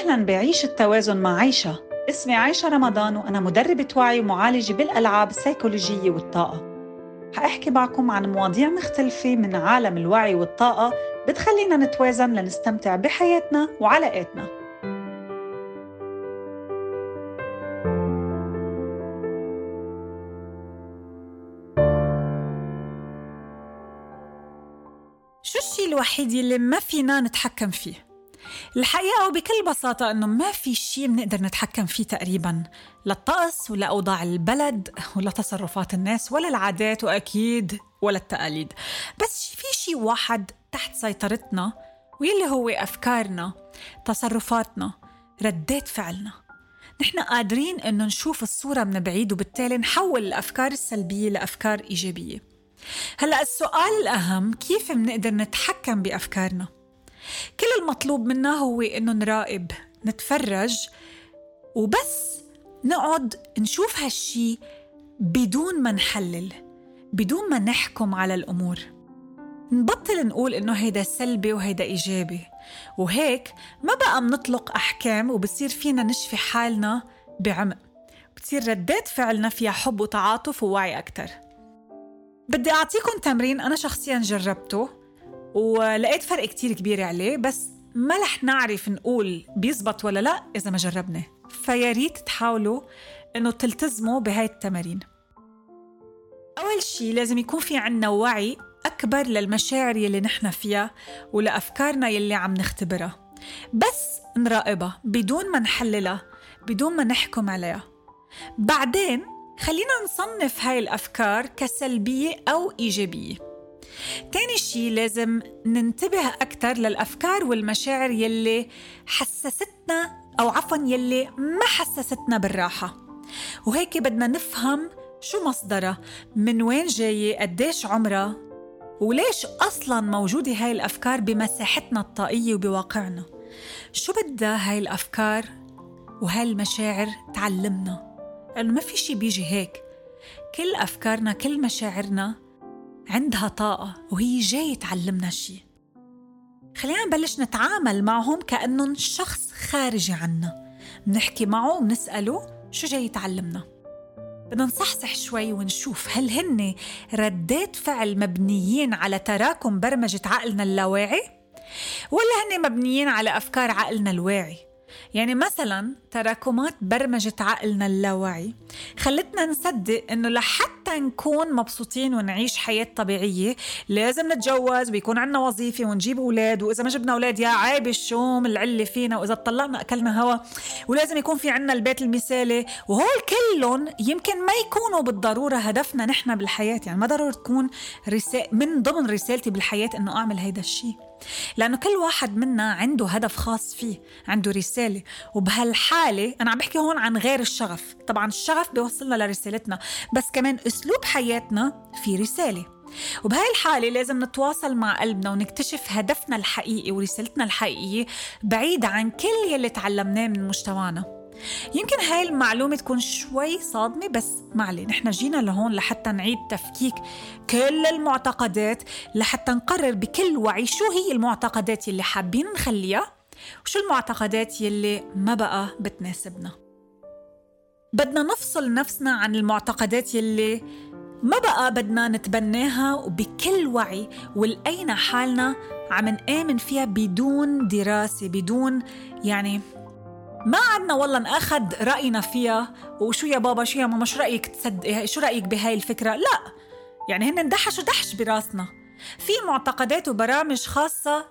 أهلا بعيش التوازن مع عيشة. اسمي عيشة رمضان وأنا مدربة وعي ومعالجة بالألعاب السيكولوجية والطاقة. حأحكي معكم عن مواضيع مختلفة من عالم الوعي والطاقة بتخلينا نتوازن لنستمتع بحياتنا وعلاقاتنا. شو الوحيد اللي ما فينا نتحكم فيه؟ الحقيقة وبكل بساطة إنه ما في شيء بنقدر نتحكم فيه تقريبا لا الطقس ولا أوضاع البلد ولا تصرفات الناس ولا العادات وأكيد ولا التقاليد. بس في شيء واحد تحت سيطرتنا واللي هو أفكارنا تصرفاتنا ردات فعلنا. نحن قادرين إنه نشوف الصورة من بعيد وبالتالي نحول الأفكار السلبية لأفكار إيجابية. هلأ السؤال الأهم كيف بنقدر نتحكم بأفكارنا؟ كل المطلوب منا هو إنه نراقب نتفرج وبس نقعد نشوف هالشي بدون ما نحلل بدون ما نحكم على الأمور. نبطل نقول إنه هيدا سلبي وهيدا إيجابي. وهيك ما بقى منطلق أحكام وبصير فينا نشفي حالنا بعمق. بتصير ردات فعلنا فيها حب وتعاطف ووعي أكتر. بدي أعطيكم تمرين أنا شخصيا جربته. ولقيت فرق كتير كبير عليه بس ما رح نعرف نقول بيزبط ولا لا إذا ما جربنا فيا ريت تحاولوا إنه تلتزموا بهاي التمارين. أول شي لازم يكون في عنا وعي أكبر للمشاعر يلي نحن فيها ولأفكارنا يلي عم نختبرها. بس نراقبها بدون ما نحللها بدون ما نحكم عليها. بعدين خلينا نصنف هاي الأفكار كسلبية أو إيجابية. تاني شي لازم ننتبه أكثر للأفكار والمشاعر يلي حسستنا أو عفوا يلي ما حسستنا بالراحة. وهيك بدنا نفهم شو مصدرها من وين جاية قديش عمرها وليش أصلا موجودة هاي الأفكار بمساحتنا الطاقية وبواقعنا. شو بدها هاي الأفكار وهاي المشاعر تعلمنا؟ لأنه ما في شي بيجي هيك. كل أفكارنا كل مشاعرنا عندها طاقة وهي جاي تعلمنا شيء خلينا نبلش نتعامل معهم كأنهم شخص خارجي عنا. بنحكي معه وبنسأله شو جاي يتعلمنا. بدنا نصحصح شوي ونشوف هل هن ردات فعل مبنيين على تراكم برمجة عقلنا اللاواعي ولا هن مبنيين على أفكار عقلنا الواعي. يعني مثلا تراكمات برمجة عقلنا اللاواعي خلتنا نصدق إنه لحتى نكون مبسوطين ونعيش حياة طبيعية لازم نتجوز ويكون عنا وظيفة ونجيب أولاد وإذا ما جبنا أولاد يا عيب الشوم العلة فينا وإذا طلقنا أكلنا هوا ولازم يكون في عنا البيت المثالي وهول كلهم يمكن ما يكونوا بالضرورة هدفنا نحن بالحياة. يعني ما ضروري تكون رسالة من ضمن رسالتي بالحياة إنه أعمل هيدا الشيء لأنه كل واحد منا عنده هدف خاص فيه عنده رسالة. وبهالحالة أنا عم بحكي هون عن غير الشغف. طبعا الشغف بيوصلنا لرسالتنا بس كمان أسلوب حياتنا في رسالة. وبهاي الحالة لازم نتواصل مع قلبنا ونكتشف هدفنا الحقيقي ورسالتنا الحقيقية بعيدة عن كل يلي تعلمناه من مجتمعنا. يمكن هاي المعلومة تكون شوي صادمة بس ما عليه نحن جينا لهون لحتى نعيد تفكيك كل المعتقدات لحتى نقرر بكل وعي شو هي المعتقدات اللي حابين نخليها وشو المعتقدات يلي ما بقى بتناسبنا. بدنا نفصل نفسنا عن المعتقدات يلي ما بقى بدنا نتبناها وبكل وعي ولقينا حالنا عم نآمن فيها بدون دراسة بدون يعني ما عدنا والله نأخذ رأينا فيها. وشو يا بابا؟ شو يا ماما؟ شو رأيك تصدق شو رأيك بهاي الفكرة؟ لا يعني هن اندحشوا دحش براسنا. في معتقدات وبرامج خاصة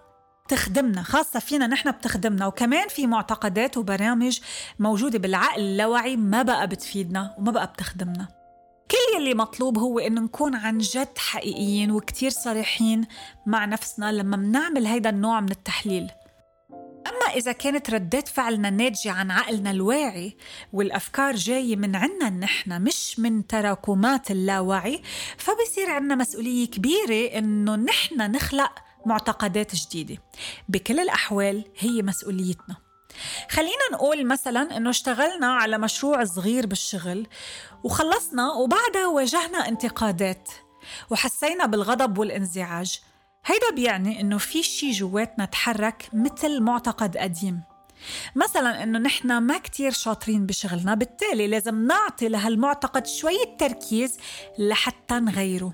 تخدمنا خاصة فينا نحن بتخدمنا. وكمان في معتقدات وبرامج موجودة بالعقل اللاوعي ما بقى بتفيدنا وما بقى بتخدمنا. كل يلي مطلوب هو انه نكون عن جد حقيقيين وكتير صريحين مع نفسنا لما منعمل هيدا النوع من التحليل. أما إذا كانت ردات فعلنا ناتجة عن عقلنا الواعي والأفكار جاية من عنا نحن مش من تراكمات اللاوعي فبصير عنا مسؤولية كبيرة إنه نحن نخلق معتقدات جديدة. بكل الأحوال هي مسؤوليتنا. خلينا نقول مثلا إنه اشتغلنا على مشروع صغير بالشغل وخلصنا وبعدها واجهنا انتقادات وحسينا بالغضب والانزعاج. هيدا بيعني إنه في شي جواتنا تحرك مثل معتقد قديم. مثلا إنه نحن ما كتير شاطرين بشغلنا بالتالي لازم نعطي لهالمعتقد شوية تركيز لحتى نغيره.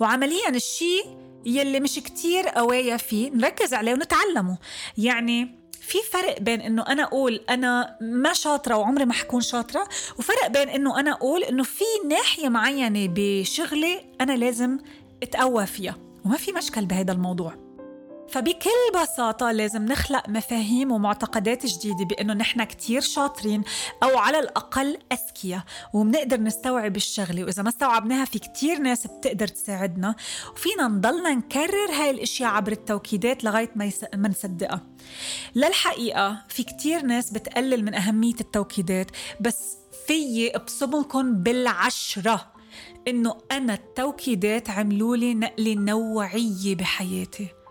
وعمليا الشيء يلي مش كتير قوايا فيه نركز عليه ونتعلمه. يعني في فرق بين إنه أنا أقول أنا ما شاطرة وعمري ما حكون شاطرة وفرق بين إنه أنا أقول إنه في ناحية معينة بشغلي أنا لازم أتقوى فيها وما في مشكل بهذا الموضوع. فبكل بساطة لازم نخلق مفاهيم ومعتقدات جديدة بأنه نحن كتير شاطرين أو على الأقل أذكياء وبنقدر نستوعب الشغلة وإذا ما استوعبناها في كتير ناس بتقدر تساعدنا وفينا نضلنا نكرر هاي الأشياء عبر التوكيدات لغاية ما, يس... ما نصدقها. للحقيقة في كتير ناس بتقلل من أهمية التوكيدات بس في ابصمكم بالعشرة إنه أنا التوكيدات عملوا لي نقلة نوعية بحياتي.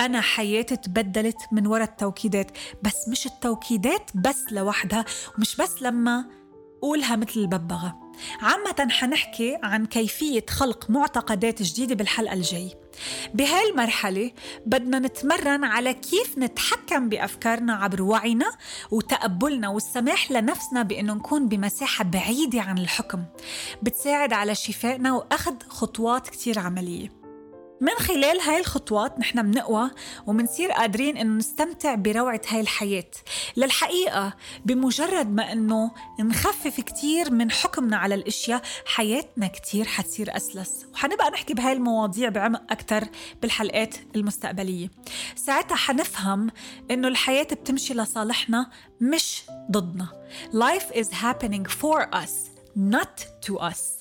أنا حياتي تبدلت من وراء التوكيدات بس مش التوكيدات بس لوحدها ومش بس لما قولها مثل الببغاء عامة حنحكي عن كيفية خلق معتقدات جديدة بالحلقة الجاي. بهاي المرحلة بدنا نتمرن على كيف نتحكم بأفكارنا عبر وعينا وتقبلنا والسماح لنفسنا بأنه نكون بمساحة بعيدة عن الحكم. بتساعد على شفائنا وأخذ خطوات كتير عملية. من خلال هاي الخطوات نحن منقوى ومنصير قادرين إنه نستمتع بروعة هاي الحياة. للحقيقة بمجرد ما إنه نخفف كتير من حكمنا على الأشياء حياتنا كتير حتصير أسلس. وحنبقى نحكي بهاي المواضيع بعمق أكثر بالحلقات المستقبلية. ساعتها حنفهم إنه الحياة بتمشي لصالحنا مش ضدنا. Life is happening for us not to us.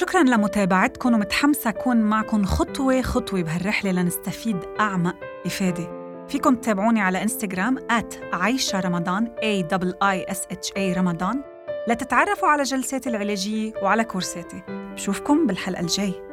شكرا لمتابعتكم ومتحمسة أكون معكم خطوة خطوة بهالرحلة لنستفيد أعمق إفادة. فيكم تتابعوني على إنستغرام عايشة رمضان A I S H A رمضان. لتتعرفوا على جلساتي العلاجية وعلى كورساتي. بشوفكم بالحلقة الجاي